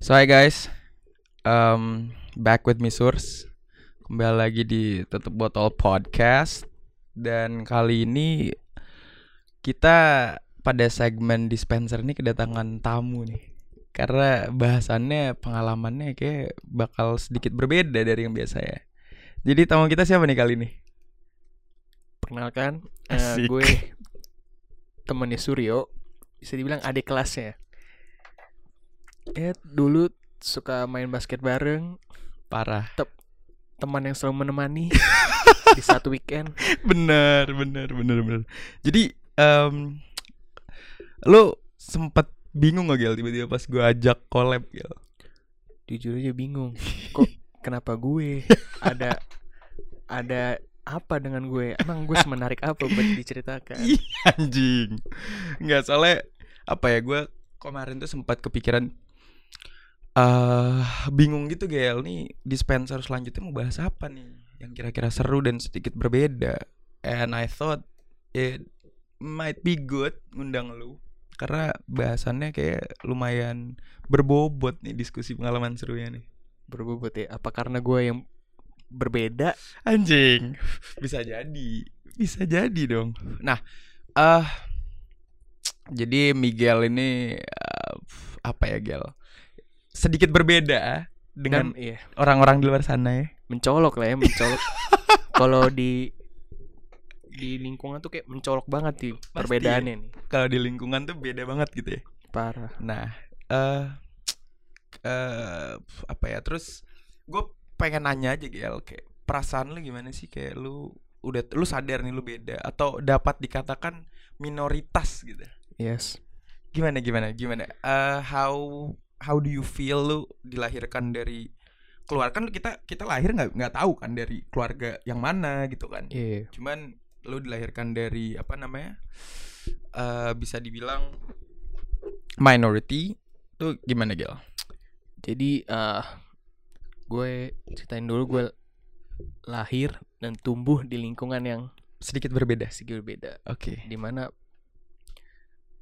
So hi guys, um, back with me Surs Kembali lagi di Tutup Botol Podcast Dan kali ini kita pada segmen dispenser ini kedatangan tamu nih Karena bahasannya pengalamannya kayak bakal sedikit berbeda dari yang biasa ya Jadi tamu kita siapa nih kali ini? Perkenalkan, Asik. gue temennya Suryo, bisa dibilang adik kelasnya. Ya dulu suka main basket bareng, Parah teman yang selalu menemani di satu weekend. Bener, bener, bener, bener Jadi em Lu sempet bingung gak Gil tiba-tiba pas gue ajak collab Gil? Jujur aja bingung, kok kenapa gue ada ada apa dengan gue? Emang gue semenarik apa buat diceritakan? Ih, anjing. Nggak soalnya apa ya gue kemarin tuh sempat kepikiran eh bingung gitu Gel nih dispenser selanjutnya mau bahas apa nih yang kira-kira seru dan sedikit berbeda. And I thought it might be good ngundang lu karena bahasannya kayak lumayan berbobot nih diskusi pengalaman serunya nih. Berbobot ya. Apa karena gue yang berbeda? Anjing. Bisa jadi. Bisa jadi dong. Nah, eh jadi Miguel ini eh, apa ya, Gel? Sedikit berbeda dengan Dan iya, orang-orang di luar sana ya. mencolok lah ya, mencolok. Kalau di di lingkungan tuh kayak mencolok banget sih perbedaannya nih. Kalau di lingkungan tuh beda banget gitu ya. Parah. Nah, eh eh apa ya? Terus gue pengen nanya aja, Gel, kayak perasaan lu gimana sih kayak lu udah lu sadar nih lu beda atau dapat dikatakan minoritas gitu. Yes. gimana gimana gimana Eh how how do you feel lu dilahirkan dari keluarga kan kita kita lahir nggak nggak tahu kan dari keluarga yang mana gitu kan Iya. cuman lu dilahirkan dari apa namanya eh bisa dibilang minority tuh gimana Gel? Jadi eh gue ceritain dulu gue lahir dan tumbuh di lingkungan yang sedikit berbeda sedikit berbeda. oke Di mana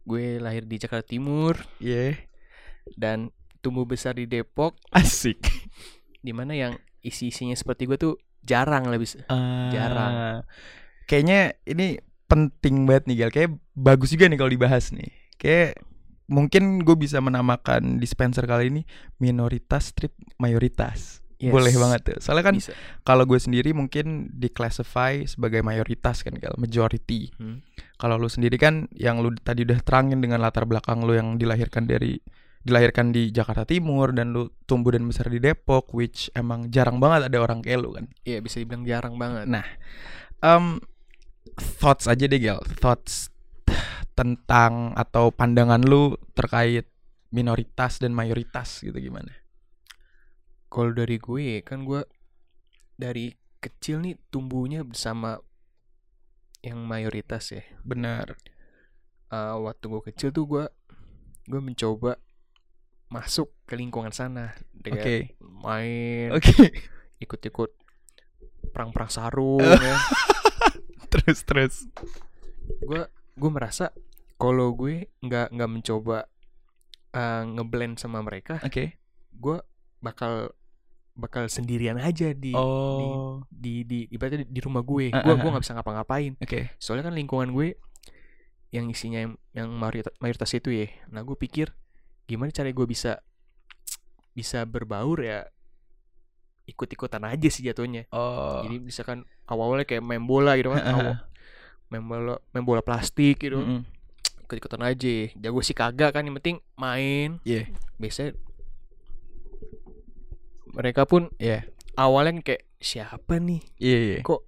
gue lahir di Jakarta Timur yeah dan tumbuh besar di Depok. asik Di mana yang isi-isinya seperti gue tuh jarang lah bisa. Jarang. Ah, kayaknya ini penting banget nih Gel kayak bagus juga nih kalau dibahas nih kayak mungkin gue bisa menamakan dispenser kali ini minoritas strip mayoritas Yes. boleh banget tuh soalnya kan kalau gue sendiri mungkin diclassify sebagai mayoritas kan Gel majority Hmm. kalau lu sendiri kan yang lu tadi udah terangin dengan latar belakang lu yang dilahirkan dari dilahirkan di Jakarta Timur dan lu tumbuh dan besar di Depok which emang jarang banget ada orang kayak lu kan Iya bisa dibilang jarang banget. Nah, um, thoughts aja deh Gel, thoughts tentang atau pandangan lu terkait minoritas dan mayoritas gitu gimana? Kalau dari gue kan gue dari kecil nih tumbuhnya bersama yang mayoritas ya. Benar. Eh, waktu gue kecil tuh gue gue mencoba masuk ke lingkungan sana dengan Oke. main Oke. ikut-ikut perang-perang sarung ya. terus terus. Gue gue merasa kalau gue nggak nggak mencoba eh, ngeblend sama mereka, Oke. gue bakal bakal sendirian aja di Oh. di di ibaratnya di, di rumah gue. Ah, Gue ah, gue ah. nggak bisa ngapa-ngapain. Oke. Soalnya kan lingkungan gue yang isinya yang, yang mayoritas, mayoritas itu ya. Nah gue pikir gimana cara gue bisa bisa berbaur ya ikut-ikutan aja sih jatuhnya. Oh. Jadi misalkan awal-awalnya kayak main bola gitu kan, awal, main bola main bola plastik gitu, Mm-mm. ikut-ikutan aja. Jago sih kagak kan, yang penting main. Iya. Biasanya mereka pun Iya. awalnya kayak siapa nih? Iya. iya. Kok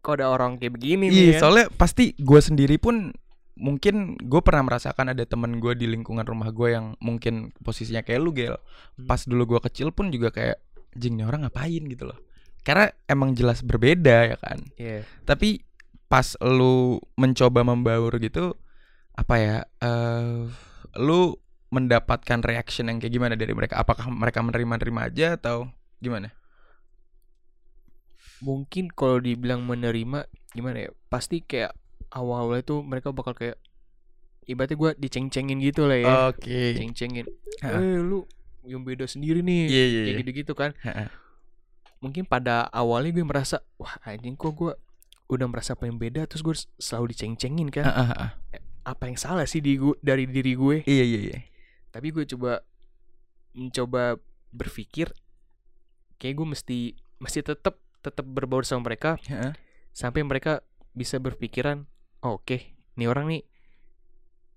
kok ada orang kayak begini Iya, nih kan? soalnya pasti gue sendiri pun mungkin gue pernah merasakan ada temen gue di lingkungan rumah gue yang mungkin posisinya kayak lu gel. Hmm. Pas dulu gue kecil pun juga kayak jing nih orang ngapain gitu loh. Karena emang jelas berbeda ya kan. Iya. Tapi pas lu mencoba membaur gitu apa ya? eh lu mendapatkan reaction yang kayak gimana dari mereka? Apakah mereka menerima-nerima aja atau gimana? mungkin kalau dibilang menerima gimana ya pasti kayak awal-awalnya tuh mereka bakal kayak ibaratnya gue diceng-cengin gitu lah ya Oke. ceng-cengin eh lu yang beda sendiri nih Iya iya. kayak iya. gitu-gitu kan Heeh. mungkin pada awalnya gue merasa wah anjing kok gue udah merasa paling beda terus gue selalu diceng-cengin kan Heeh, heeh. apa yang salah sih di gu- dari diri gue Iya iya iya. tapi gue coba mencoba berpikir kayak gue mesti mesti tetap tetap berbaur sama mereka Heeh. sampai mereka bisa berpikiran oh, oke nih orang nih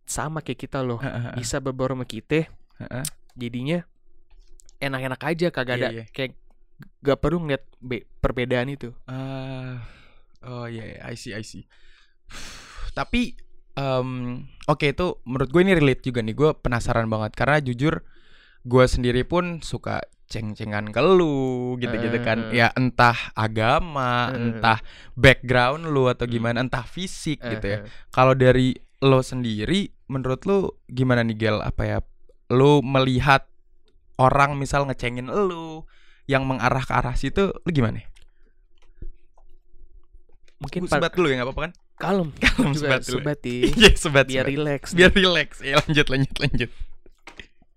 sama kayak kita loh bisa berbaur sama kita Heeh. jadinya enak-enak aja kagak ada Iya, iya. kayak gak perlu ngeliat be- perbedaan itu Ah, oh iya, iya, I see, I see. Tapi, em, oke itu menurut gue ini relate juga nih. Gue penasaran banget karena jujur gue sendiri pun suka ceng-cengan ke lu gitu-gitu kan. Eh. Ya entah agama, Eh. entah background lu atau Hmm. gimana, entah fisik gitu ya. Kalau dari lo sendiri, menurut lu gimana nih Gel? Apa ya? Lu melihat orang misal ngecengin lu yang mengarah ke arah situ, lu gimana? mungkin sebat dulu ya nggak apa-apa kan? kalem Kalem sebat dulu. sebat ya. Iya sebat biar sebat. relax Biar relax. Ya lanjut lanjut lanjut.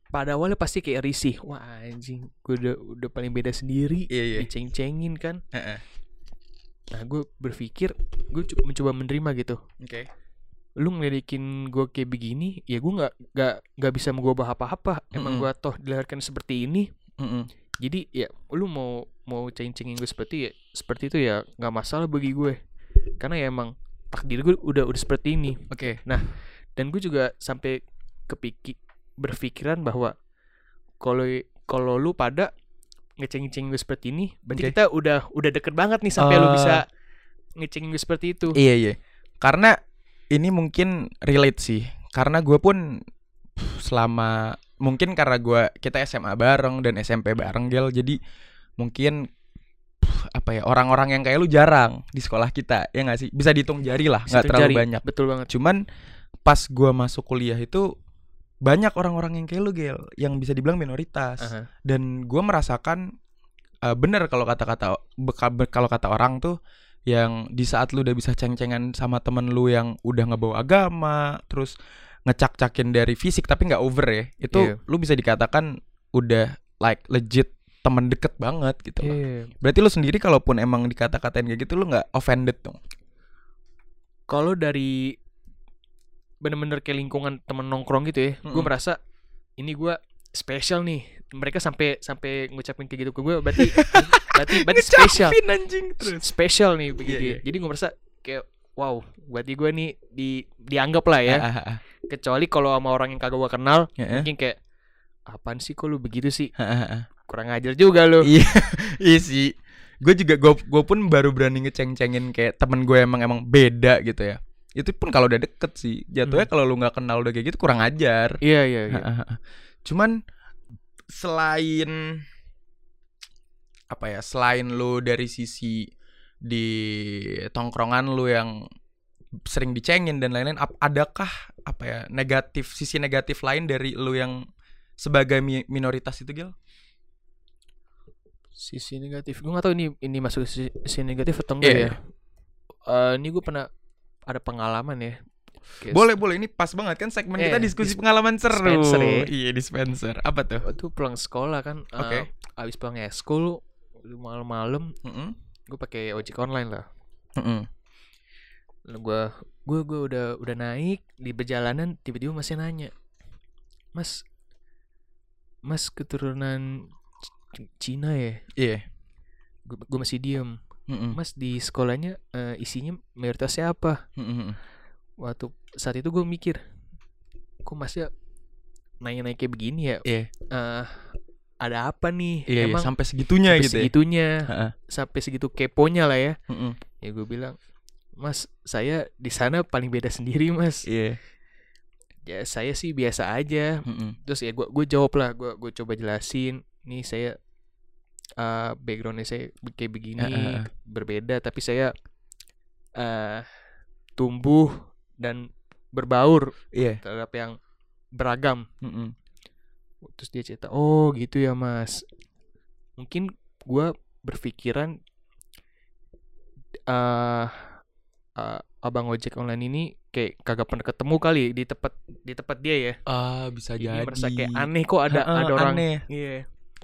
Pada awalnya pasti kayak risih wah anjing gue udah udah paling beda sendiri Iya iya. diceng-cengin kan Heeh. nah gue berpikir gue mencoba menerima gitu Oke. lu ngelidikin gue kayak begini ya gue nggak nggak nggak bisa mengubah apa-apa emang Mm-mm. gue toh dilahirkan seperti ini Mm-mm. jadi ya lu mau mau ceng-cengin gue seperti ya seperti itu ya nggak masalah bagi gue karena ya emang takdir gue udah udah seperti ini Oke. dan gue juga sampai kepikir berpikiran bahwa kalau kalau lu pada ngecengin gue seperti ini berarti Oke. kita udah udah deket banget nih sampai lu Eh. bisa ngecengin gue seperti itu Iya iya. Karena ini mungkin relate sih. Karena gue pun selama mungkin karena gue kita SMA bareng dan SMP bareng Gel. Jadi mungkin apa ya orang-orang yang kayak lu jarang di sekolah kita ya nggak sih bisa dihitung jari lah nggak terlalu jari. banyak betul banget cuman pas gua masuk kuliah itu banyak orang-orang yang kayak lu gel yang bisa dibilang minoritas Aha. dan gua merasakan eh, bener kalau kata-kata kalau kata orang tuh yang di saat lu udah bisa ceng-cengan sama temen lu yang udah ngebawa agama terus ngecak-cakin dari fisik tapi nggak over ya itu Iya. lu bisa dikatakan udah like legit temen deket banget gitu loh. Iya. Berarti lu sendiri kalaupun emang dikata-katain kayak gitu lu nggak offended dong. kalau dari bener-bener kayak lingkungan temen nongkrong gitu ya gue Mm-mm. merasa ini gue spesial nih mereka sampai sampai ngucapin kayak gitu ke gue berarti berarti berarti spesial anjing terus. spesial nih begitu Iya, ya. iya. jadi gue merasa kayak wow berarti gue nih di dianggap lah ya Ah, ah, ah. kecuali kalau sama orang yang kagak gue kenal eh. mungkin kayak apaan sih kok lu begitu sih kurang ajar juga lu Iya, iya sih. Gue juga gue gue pun baru berani ngeceng-cengin kayak temen gue emang emang beda gitu ya. Itu pun kalau udah deket sih. Jatuhnya Hmm. kalau lu nggak kenal udah kayak gitu kurang ajar. iya iya, iya. Cuman selain apa ya? Selain lu dari sisi di tongkrongan lu yang sering dicengin dan lain-lain, adakah apa ya negatif sisi negatif lain dari lu yang sebagai mi- minoritas itu Gil? sisi negatif gue gak tahu ini ini masuk sisi, sisi negatif atau enggak Iya, ya iya. Eh, ini gue pernah ada pengalaman ya Kayak Boleh boleh ini pas banget kan segmen kita Eh, diskusi dis- pengalaman seru. dispenser ya. Iya dispenser. Apa tuh? waktu pulang sekolah kan eh, Oke. abis pulang school malam-malam Mm-mm. gue pakai ojek online lah Mm-mm. Lalu gue gue gue udah udah naik di perjalanan tiba-tiba masih nanya mas mas keturunan C- Cina ya Iya. gue masih diem Mm-mm. mas di sekolahnya eh, isinya mayoritasnya apa Mm-mm. waktu saat itu gue mikir kok masnya nanya-nanya kayak begini ya Iya. Eh, ada apa nih Iya, iya, emang sampai segitunya sampai gitu. Ya. segitunya Heeh. sampai segitu keponya lah ya Mm-mm. ya gue bilang mas saya di sana paling beda sendiri mas Iya. ya saya sih biasa aja Mm-mm. terus ya gue gue jawab lah gue gue coba jelasin nih saya eh backgroundnya saya kayak begini eh, eh. berbeda tapi saya eh tumbuh dan berbaur Iya. terhadap yang beragam Mm-mm. terus dia cerita oh gitu ya mas mungkin gue berpikiran eh eh, abang ojek online ini kayak kagak pernah ketemu kali di tempat di tempat dia ya. Ah, bisa Jadi jadi. merasa kayak aneh kok ada Heeh, ada orang. aneh. Iya.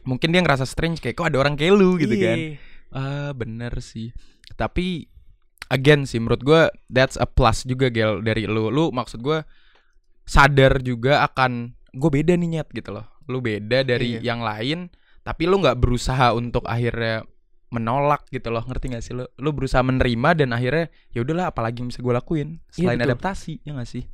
Mungkin dia ngerasa strange kayak kok ada orang kayak lu gitu Iya. kan. Ah, bener sih. Tapi again sih menurut gua that's a plus juga Gel dari lu. Lu maksud gua sadar juga akan gue beda nih nyet gitu loh. Lu beda dari Iya. yang lain, tapi lu nggak berusaha untuk akhirnya menolak gitu loh. Ngerti gak sih lu? Lu berusaha menerima dan akhirnya ya udahlah apalagi yang bisa gue lakuin selain betul. adaptasi, ya gak sih?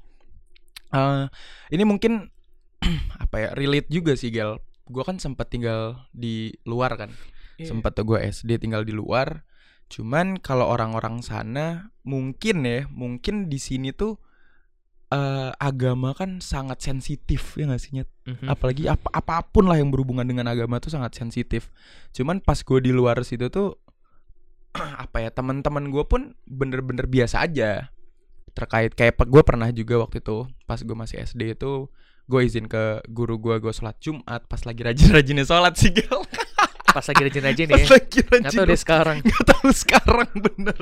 Eh, ini mungkin apa ya relate juga sih Gel. Gue kan sempat tinggal di luar kan Iya. sempat tuh gue SD tinggal di luar cuman kalau orang-orang sana mungkin ya mungkin di sini tuh eh, agama kan sangat sensitif ya nggak sih Nyet? Mhm. apalagi apa apa pun lah yang berhubungan dengan agama tuh sangat sensitif cuman pas gue di luar situ tuh apa ya teman-teman gue pun bener-bener biasa aja terkait kayak gue pernah juga waktu itu pas gue masih SD itu gue izin ke guru gue gue sholat Jumat pas lagi rajin-rajinnya sholat sih Gel Pas lagi rajin-rajin pas ya. lagi Nggak rajin tahu deh sekarang. nggak tahu sekarang bener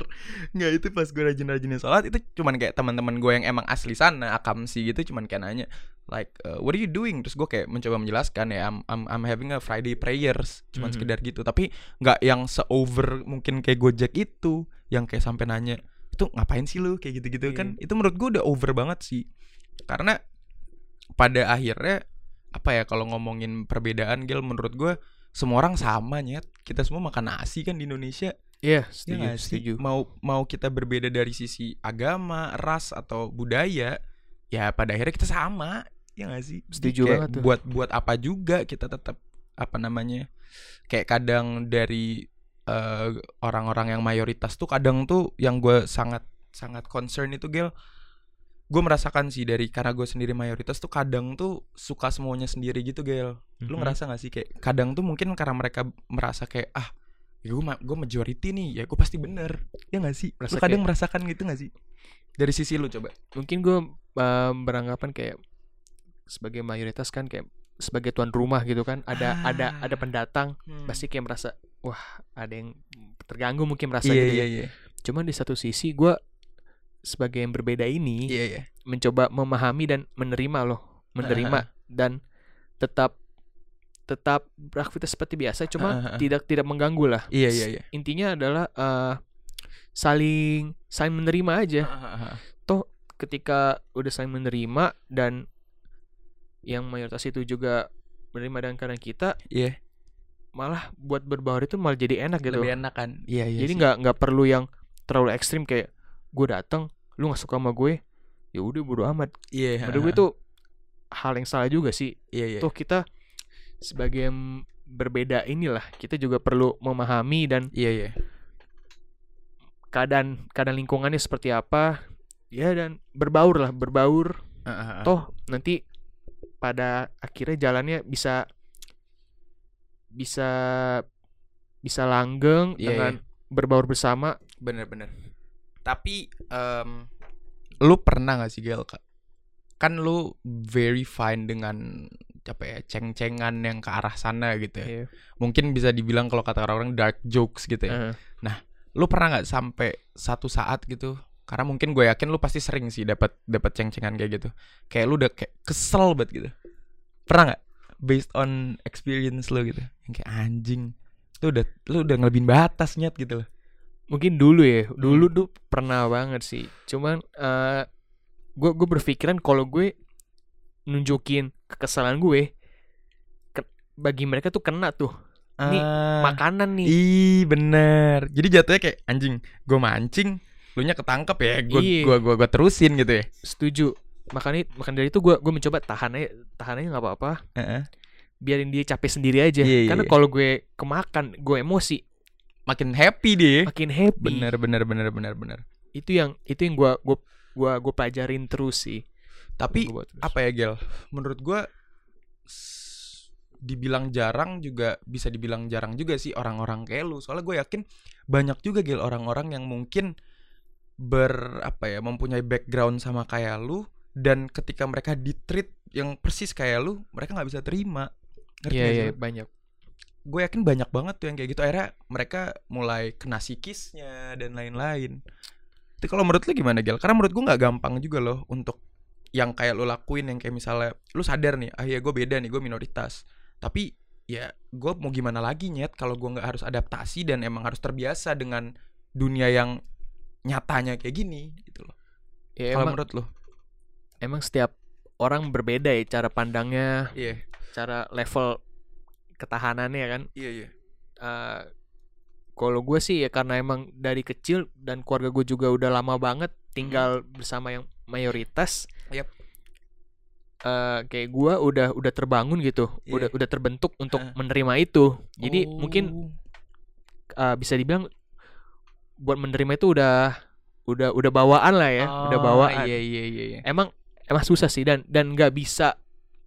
nggak itu pas gue rajin-rajinnya sholat itu cuman kayak teman-teman gue yang emang asli sana akamsi gitu cuman kayak nanya like uh, what are you doing terus gue kayak mencoba menjelaskan ya I'm I'm, I'm having a Friday prayers cuman Mhm. sekedar gitu tapi nggak yang se over mungkin kayak Gojek itu yang kayak sampai nanya itu ngapain sih lu kayak gitu-gitu Iya. kan itu menurut gue udah over banget sih karena pada akhirnya apa ya kalau ngomongin perbedaan Gil menurut gue semua orang sama nyet kita semua makan nasi kan di Indonesia Iya, Ya setuju, sih? setuju. Mau mau kita berbeda dari sisi agama, ras atau budaya, ya pada akhirnya kita sama, ya nggak sih? Jadi Setuju kayak banget tuh. Buat buat apa juga kita tetap apa namanya? Kayak kadang dari eh, orang-orang yang mayoritas tuh kadang tuh yang gue sangat sangat concern itu Gel gue merasakan sih dari karena gue sendiri mayoritas tuh kadang tuh suka semuanya sendiri gitu Gel lu Mhm. ngerasa gak sih kayak kadang tuh mungkin karena mereka merasa kayak ah ya gue gue majority nih ya gue pasti bener. Ya gak sih? Lu Merasa kadang kayak- merasakan gitu gak sih? Dari sisi lu coba. Mungkin gue beranggapan kayak sebagai mayoritas kan kayak sebagai tuan rumah gitu kan ada ada Ah. ada pendatang pasti kayak merasa wah ada yang terganggu mungkin merasa iya gitu iya ya. iya cuman di satu sisi gue sebagai yang berbeda ini iya iya. mencoba memahami dan menerima loh menerima dan tetap tetap beraktivitas seperti biasa cuma ah, ah. tidak tidak mengganggu lah. Iya iya iya. Intinya adalah eh, saling saling menerima aja. Ketika udah saling menerima dan yang mayoritas itu juga menerima dengan keadaan kita iya. malah buat berbaur itu malah jadi enak gitu lebih enak kan? Iya iya jadi nggak nggak perlu yang terlalu ekstrim kayak gue datang lu nggak suka sama gue ya udah bodo amat. Iya menurut gue itu hal yang salah juga sih. Iya iya. Tuh kita sebagai yang berbeda inilah kita juga perlu memahami dan iya iya. keadaan keadaan lingkungannya seperti apa. Ya dan berbaur lah berbaur. Ah, ah, ah. toh nanti pada akhirnya jalannya bisa bisa bisa langgeng Iya, dengan berbaur bersama. Bener-bener tapi em, lu pernah gak sih Gel kan lu very fine dengan apa ya ceng-cengan yang ke arah sana gitu ya. Iya. mungkin bisa dibilang kalau kata orang dark jokes gitu ya. Eh, lu pernah nggak sampai satu saat gitu karena mungkin gue yakin lu pasti sering sih dapat dapat ceng-cengan kayak gitu. Kayak lu udah kayak kesel banget gitu. Pernah nggak? Based on experience lu gitu. Yang kayak anjing lu udah lu udah ngelebihin batas nyet gitu loh mungkin dulu ya dulu Hmm. tuh pernah banget sih cuman eh gue gue berpikiran kalau gue nunjukin kekesalan gue ke- bagi mereka tuh kena tuh Ini Ah, makanan nih ih bener jadi jatuhnya kayak anjing gue mancing lu nya ketangkep ya gue Iya. gua, gua gua terusin gitu ya setuju makanya makan dari itu gue gue mencoba tahan aja tahan aja nggak apa-apa Heeh. biarin dia capek sendiri aja Iya, iya, karena iya. kalau gue kemakan gue emosi makin happy deh makin happy. Bener bener bener bener bener. Itu yang itu yang gue gue gue gue pelajarin terus sih. Tapi Gua terus. apa ya Gel? Menurut gua s- dibilang jarang juga bisa dibilang jarang juga sih orang-orang kayak lu. Soalnya gue yakin banyak juga Gel orang-orang yang mungkin ber apa ya mempunyai background sama kayak lu dan ketika mereka di treat yang persis kayak lu mereka nggak bisa terima. Ngerti Iya iya sih lu? banyak gue yakin banyak banget tuh yang kayak gitu akhirnya mereka mulai kena psikisnya dan lain-lain Itu kalau menurut lu gimana Gel? Karena menurut gue nggak gampang juga loh untuk yang kayak lu lakuin yang kayak misalnya lu sadar nih, ah ya gue beda nih, gue minoritas. Tapi ya gue mau gimana lagi nyet kalau gue nggak harus adaptasi dan emang harus terbiasa dengan dunia yang nyatanya kayak gini gitu loh. Ya, kalau menurut lu? emang setiap orang berbeda ya cara pandangnya, Iya. cara level ketahanannya kan. Iya iya. Eh, kalau gue sih ya karena emang dari kecil dan keluarga gue juga udah lama banget tinggal bersama yang mayoritas. Yap. Eh, kayak gue udah udah terbangun gitu, Iya. udah udah terbentuk untuk Ah. menerima itu. Jadi Oh. mungkin eh, bisa dibilang buat menerima itu udah udah udah bawaan lah ya, udah Oh, bawaan. Iya iya iya. iya. Emang emang susah sih dan dan nggak bisa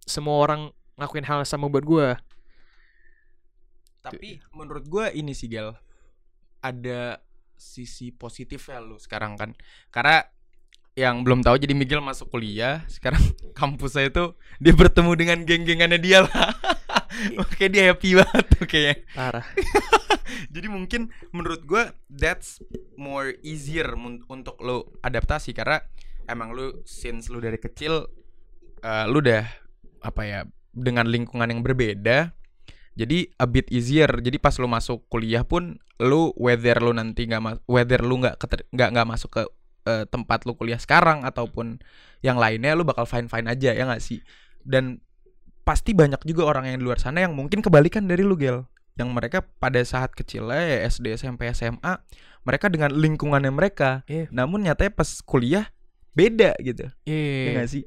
semua orang ngelakuin hal sama buat gue. Tapi menurut gue ini sih Gel Ada sisi positifnya lu sekarang kan. Karena yang belum tahu jadi Miguel masuk kuliah Sekarang kampus saya tuh Dia bertemu dengan geng-gengannya dia lah. Oke dia happy banget tuh kayaknya. Parah. Jadi mungkin menurut gue That's more easier untuk lu adaptasi. Karena emang lu since lu dari kecil eh, Lu udah apa ya Dengan lingkungan yang berbeda jadi a bit easier. Jadi pas lu masuk kuliah pun lu whether lu nanti nggak whether lu nggak nggak nggak masuk ke eh, tempat lu kuliah sekarang ataupun yang lainnya lu bakal fine fine aja ya nggak sih? Dan pasti banyak juga orang yang di luar sana yang mungkin kebalikan dari lu gel. Yang mereka pada saat kecilnya ya SD SMP SMA mereka dengan lingkungannya mereka. Iya. namun nyatanya pas kuliah beda gitu. Ya Iya. nggak sih?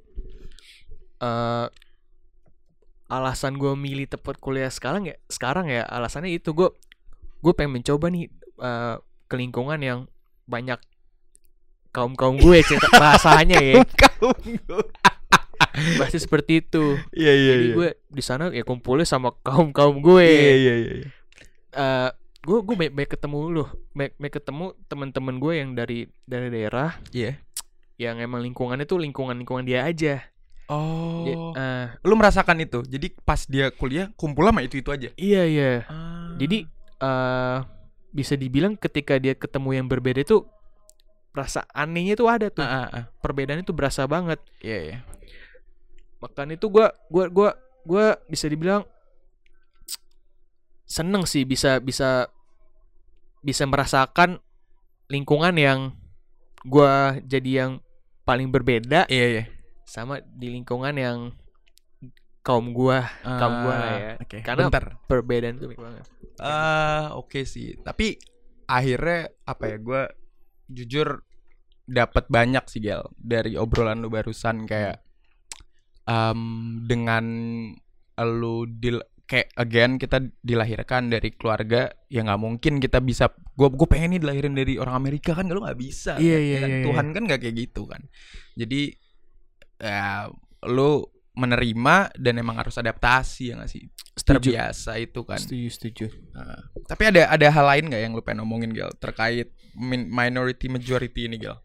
Eh alasan gue milih tempat kuliah sekarang ya sekarang ya alasannya itu. Gue gue pengen mencoba nih eh, ke lingkungan yang banyak kaum kaum gue cerita bahasanya ya. Kaum bahasa seperti itu. Iya iya jadi iya. gue di sana ya kumpulnya sama kaum kaum gue. Iya iya iya Eh, gue gue banyak, banyak ketemu loh banyak, banyak ketemu teman-teman gue yang dari dari daerah Iya. yang emang lingkungannya tuh lingkungan lingkungan dia aja Oh. Dia- eh, lu merasakan itu. Jadi pas dia kuliah kumpul sama itu-itu aja. iya iya Ah. Jadi eh bisa dibilang ketika dia ketemu yang berbeda itu rasa anehnya tuh ada tuh. ah, ah, ah. Perbedaan itu berasa banget. Iya, iya. Makan itu gua gua gua gua bisa dibilang seneng sih bisa bisa bisa merasakan lingkungan yang gua jadi yang paling berbeda Iya, iya. Sama di lingkungan yang kaum gua Kaum gua lah ya. Ah, Oke. Karena- Bentar. perbedaan itu banyak banget. Ah, oke sih. Tapi akhirnya apa ya gua jujur dapat banyak sih Gel dari obrolan lu barusan kayak em, dengan lu dil kayak again kita dilahirkan dari keluarga ya nggak mungkin kita bisa gue gue pengen nih dilahirin dari orang Amerika kan lu nggak bisa Iya, kan? iya, Ya kan? iya, iya. Tuhan kan nggak kayak gitu kan jadi ya lu menerima dan emang harus adaptasi ya nggak sih? Setuju. terbiasa itu kan. Setuju, setuju. Nah, tapi ada ada hal lain nggak yang lu pengen ngomongin Gel terkait min- minority majority ini Gel?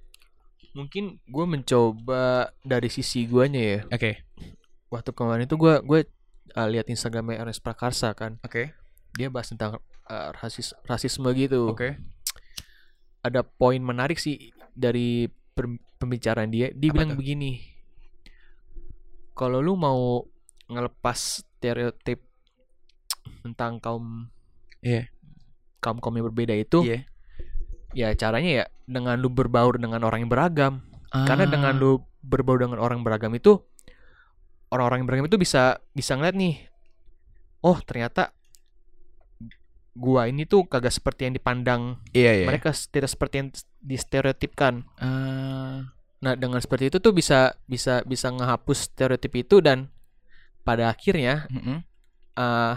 Mungkin gue mencoba dari sisi guanya ya. oke. Waktu kemarin itu gue gue uh, lihat Instagramnya Ernest Prakarsa kan. Oke. Dia bahas tentang uh, rasis rasisme gitu. Oke. Ada poin menarik sih dari pembicaraan dia. Dia Apa bilang tuh? begini kalau lu mau ngelepas stereotip tentang kaum Iya. kaum kaum yang berbeda itu Iya. ya caranya ya dengan lu berbaur dengan orang yang beragam karena Ah. dengan lu berbaur dengan orang beragam itu orang-orang yang beragam itu bisa bisa ngeliat nih oh ternyata gua ini tuh kagak seperti yang dipandang iya iya mereka tidak seperti yang distereotipkan Ah, nah dengan seperti itu tuh bisa bisa bisa ngehapus stereotip itu dan pada akhirnya eh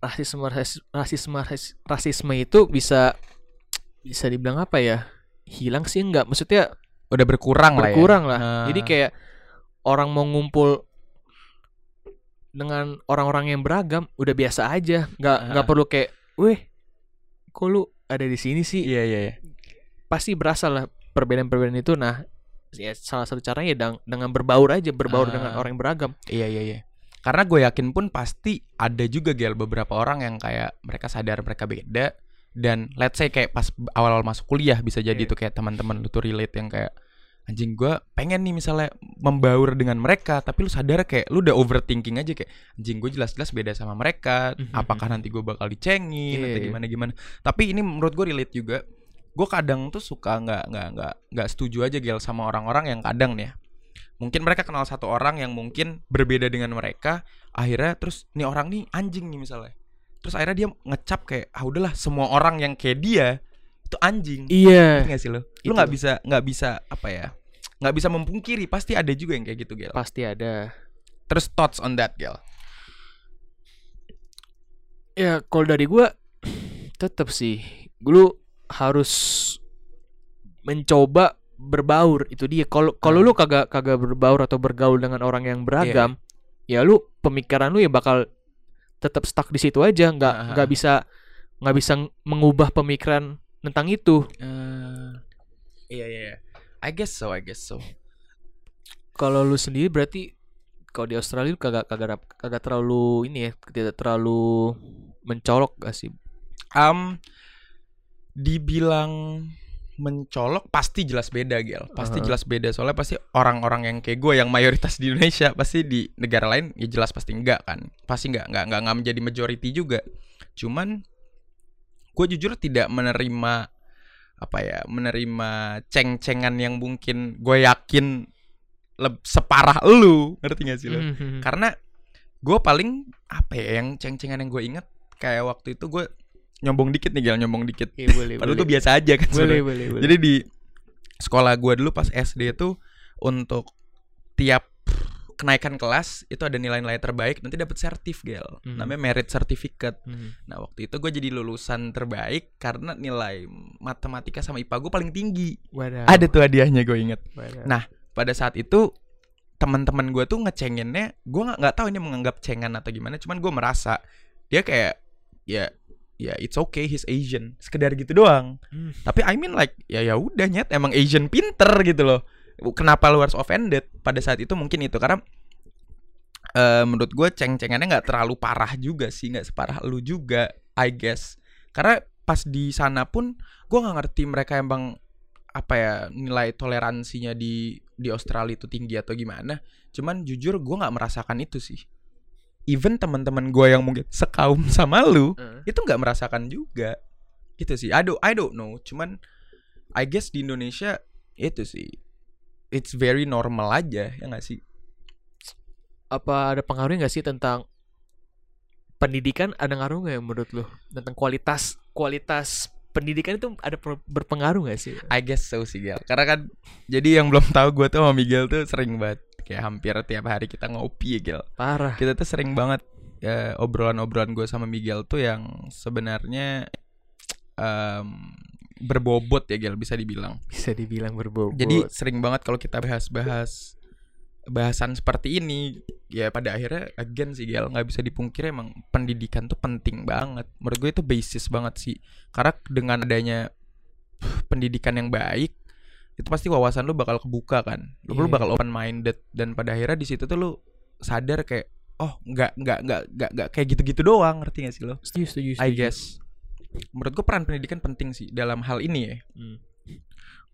rasisme rasis- rasisme rasis- rasisme itu bisa bisa dibilang apa ya hilang sih enggak maksudnya udah berkurang, lah ya berkurang lah. Ah. Jadi kayak orang mau ngumpul dengan orang-orang yang beragam udah biasa aja, nggak nggak Ah. perlu kayak, weh, kok lu ada di sini sih? iya iya iya Pasti berasa lah perbedaan-perbedaan itu. Nah, ya salah satu caranya ya dengan berbaur aja, berbaur Ah. dengan orang yang beragam. Iya iya iya. Karena gue yakin pun pasti ada juga gel beberapa orang yang kayak mereka sadar mereka beda, dan let's say kayak pas awal-awal masuk kuliah bisa jadi Iya. tuh kayak teman-teman lu tuh relate yang kayak anjing gua pengen nih misalnya membaur dengan mereka tapi lu sadar kayak lu udah overthinking aja kayak anjing gue jelas-jelas beda sama mereka Mhm. apakah nanti gue bakal dicengin Iya, atau iya. gimana gimana tapi ini menurut gue relate juga gue kadang tuh suka nggak nggak nggak nggak setuju aja gel sama orang-orang yang kadang nih ya mungkin mereka kenal satu orang yang mungkin berbeda dengan mereka akhirnya terus nih orang nih anjing nih misalnya terus akhirnya dia ngecap kayak ah udahlah semua orang yang kayak dia itu anjing Iya. Nggak sih lo? Lo nggak bisa nggak bisa apa ya? Nggak bisa memungkiri pasti ada juga yang kayak gitu gel. Pasti ada. Terus thoughts on that gel? Ya kalau dari gua tetap sih lu harus mencoba berbaur itu dia. Kalau kalau Ah. lu kagak kagak berbaur atau bergaul dengan orang yang beragam, ya lu pemikiran lu ya bakal tetap stuck di situ aja, nggak nggak ah. bisa nggak bisa ng- mengubah pemikiran tentang itu. iya iya. iya. I guess so, I guess so. Kalau lu sendiri berarti kalau di Australia lu kagak kagak kagak terlalu ini ya, tidak terlalu mencolok gak sih? Um, dibilang mencolok pasti jelas beda gel. Pasti Aha. jelas beda soalnya pasti orang-orang yang kayak gue yang mayoritas di Indonesia pasti di negara lain ya jelas pasti enggak kan. Pasti enggak enggak enggak, enggak menjadi majority juga. Cuman gue jujur tidak menerima apa ya menerima ceng-cengan yang mungkin gue yakin leb- separah lu ngerti gak sih lo? Mhm. Karena gue paling apa ya yang ceng-cengan yang gue inget kayak waktu itu gue nyombong dikit nih gal nyombong dikit. Iya, boleh, Padahal boleh. gue biasa aja kan boleh, boleh, boleh. Jadi di sekolah gue dulu pas SD tuh untuk tiap kenaikan kelas itu ada nilai-nilai terbaik nanti dapat sertif gel Mhm. namanya merit certificate Mhm. nah waktu itu gue jadi lulusan terbaik karena nilai matematika sama IPA gue paling tinggi Wadaw. ada tuh hadiahnya gue inget Wadaw. Nah, pada saat itu teman-teman gue tuh ngecenginnya gue nggak nggak tahu ini menganggap cengan atau gimana cuman gue merasa dia kayak ya ya it's okay he's Asian. Sekedar gitu doang. Hmm. tapi I mean like ya ya udah nyet emang Asian pinter gitu loh. Kenapa lu harus offended? Pada saat itu mungkin itu karena eh menurut gue ceng-cengannya nggak terlalu parah juga sih nggak separah lu juga I guess. Karena pas di sana pun gue nggak ngerti mereka emang apa ya nilai toleransinya di di Australia itu tinggi atau gimana. Cuman jujur gue nggak merasakan itu sih even teman-teman gue yang mungkin sekaum sama lu Eh. itu nggak merasakan juga. Itu sih. I don't I don't know. Cuman I guess di Indonesia itu sih. It's very normal aja ya nggak sih? Apa ada pengaruhnya nggak sih tentang pendidikan? Ada ngaruh nggak ya menurut lu? Tentang kualitas kualitas pendidikan itu ada berpengaruh nggak sih? I guess so sih Gel karena kan jadi yang belum tahu gue tuh sama Miguel tuh sering banget kayak hampir tiap hari kita ngopi ya Gel parah. Kita tuh sering banget ya, obrolan-obrolan gue sama Miguel tuh yang sebenarnya em, berbobot ya Gel bisa dibilang. Bisa dibilang berbobot. Jadi sering banget kalau kita bahas-bahas bahasan seperti ini ya pada akhirnya again sih Gel nggak bisa dipungkiri emang pendidikan tuh penting banget. Menurut gue itu basis banget sih. Karena dengan adanya pendidikan yang baik itu pasti wawasan lu bakal kebuka kan? Lu, lu Iya. bakal open minded dan pada akhirnya di situ tuh lu sadar kayak oh nggak nggak nggak nggak nggak kayak gitu-gitu doang. Ngerti gak sih lo? Setuju setuju, I guess. Menurut gue peran pendidikan penting sih dalam hal ini ya. Hmm.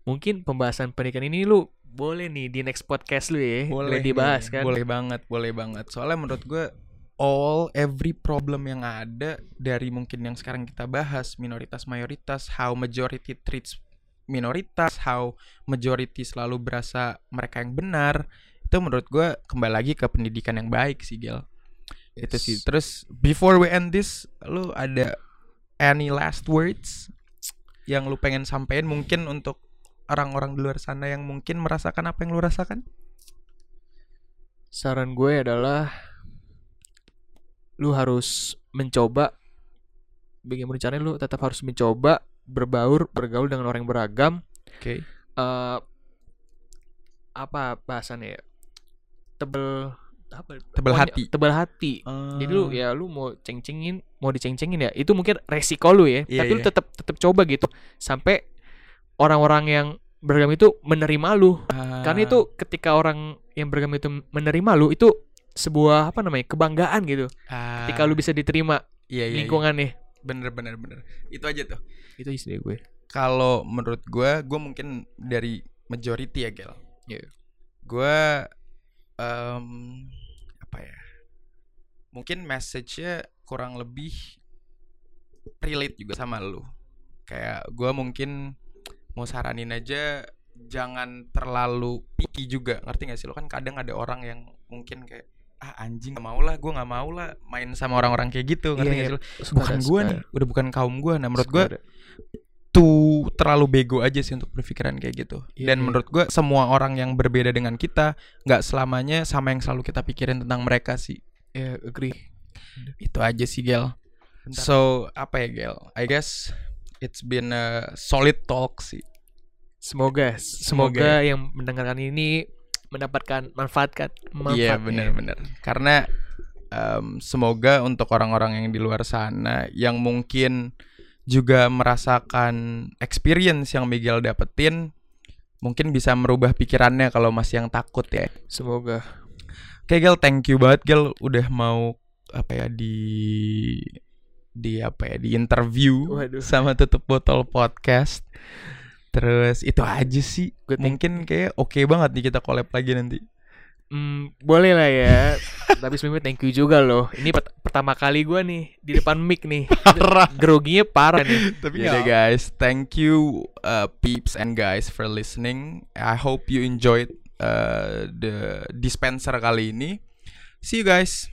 mungkin pembahasan pendidikan ini lu boleh nih di next podcast lu ya boleh dibahas nih, kan? Boleh banget, boleh banget. Soalnya menurut gue all every problem yang ada dari mungkin yang sekarang kita bahas minoritas mayoritas, how majority treats minoritas, how majority selalu berasa mereka yang benar. Itu menurut gue kembali lagi ke pendidikan yang baik sih. Itu Yes. sih. Terus before we end this, lu ada any last words yang lu pengen sampein mungkin untuk orang-orang di luar sana yang mungkin merasakan apa yang lu rasakan? saran gue adalah lu harus mencoba bagaimana caranya lu tetap harus mencoba berbaur bergaul dengan orang yang beragam Oke. eh apa bahasannya ya tebel Tebel hati. tebel hati jadi lu ya lu mau ceng-cengin mau diceng-cengin ya itu mungkin resiko lu ya Iya, tapi lu iya. tetap tetap coba gitu sampai orang-orang yang beragam itu menerima lu Ah. karena itu ketika orang yang beragam itu menerima lu itu sebuah apa namanya kebanggaan gitu Ah. ketika lu bisa diterima iya, iya, iya. lingkungannya bener bener bener. Itu aja tuh. Itu dari gue. kalau menurut gue gue mungkin dari majority ya gel. Iya. gue em, apa ya? Mungkin message-nya kurang lebih relate juga sama lu. Kayak gue mungkin mau saranin aja jangan terlalu picky juga. Ngerti gak sih? Lo kan kadang ada orang yang mungkin kayak ah anjing gak mau lah gue nggak mau lah main sama orang-orang kayak gitu ngerti Iya, gak iya. sih bukan gue nih udah bukan kaum gue nah menurut gue tuh terlalu bego aja sih untuk berpikiran kayak gitu. Iya, Dan iya. menurut gue semua orang yang berbeda dengan kita nggak selamanya sama yang selalu kita pikirin tentang mereka sih. Ya, agree. Itu aja sih Gel. Bentar. So apa ya Gel? I guess it's been a solid talk sih. Semoga, Semoga semoga yang mendengarkan ini mendapatkan manfaat kan. Iya manfaatnya. benar-benar. Karena em, semoga untuk orang-orang yang di luar sana yang mungkin juga merasakan experience yang Miguel dapetin mungkin bisa merubah pikirannya kalau masih yang takut ya. Semoga. Oke Gel, thank you banget Gel udah mau apa ya di di apa ya di interview Waduh. sama tutup botol podcast. Terus itu aja sih. Gue thank- Mungkin kayak oke banget nih kita collab lagi nanti. Hmm, boleh lah ya. Tapi sebelumnya thank you juga loh. Ini pert- pertama kali gua nih di depan mic nih. Parah. Groginya parah nih. Tapi Ya guys, thank you uh, peeps and guys for listening. I hope you enjoyed uh, the dispenser kali ini. See you guys.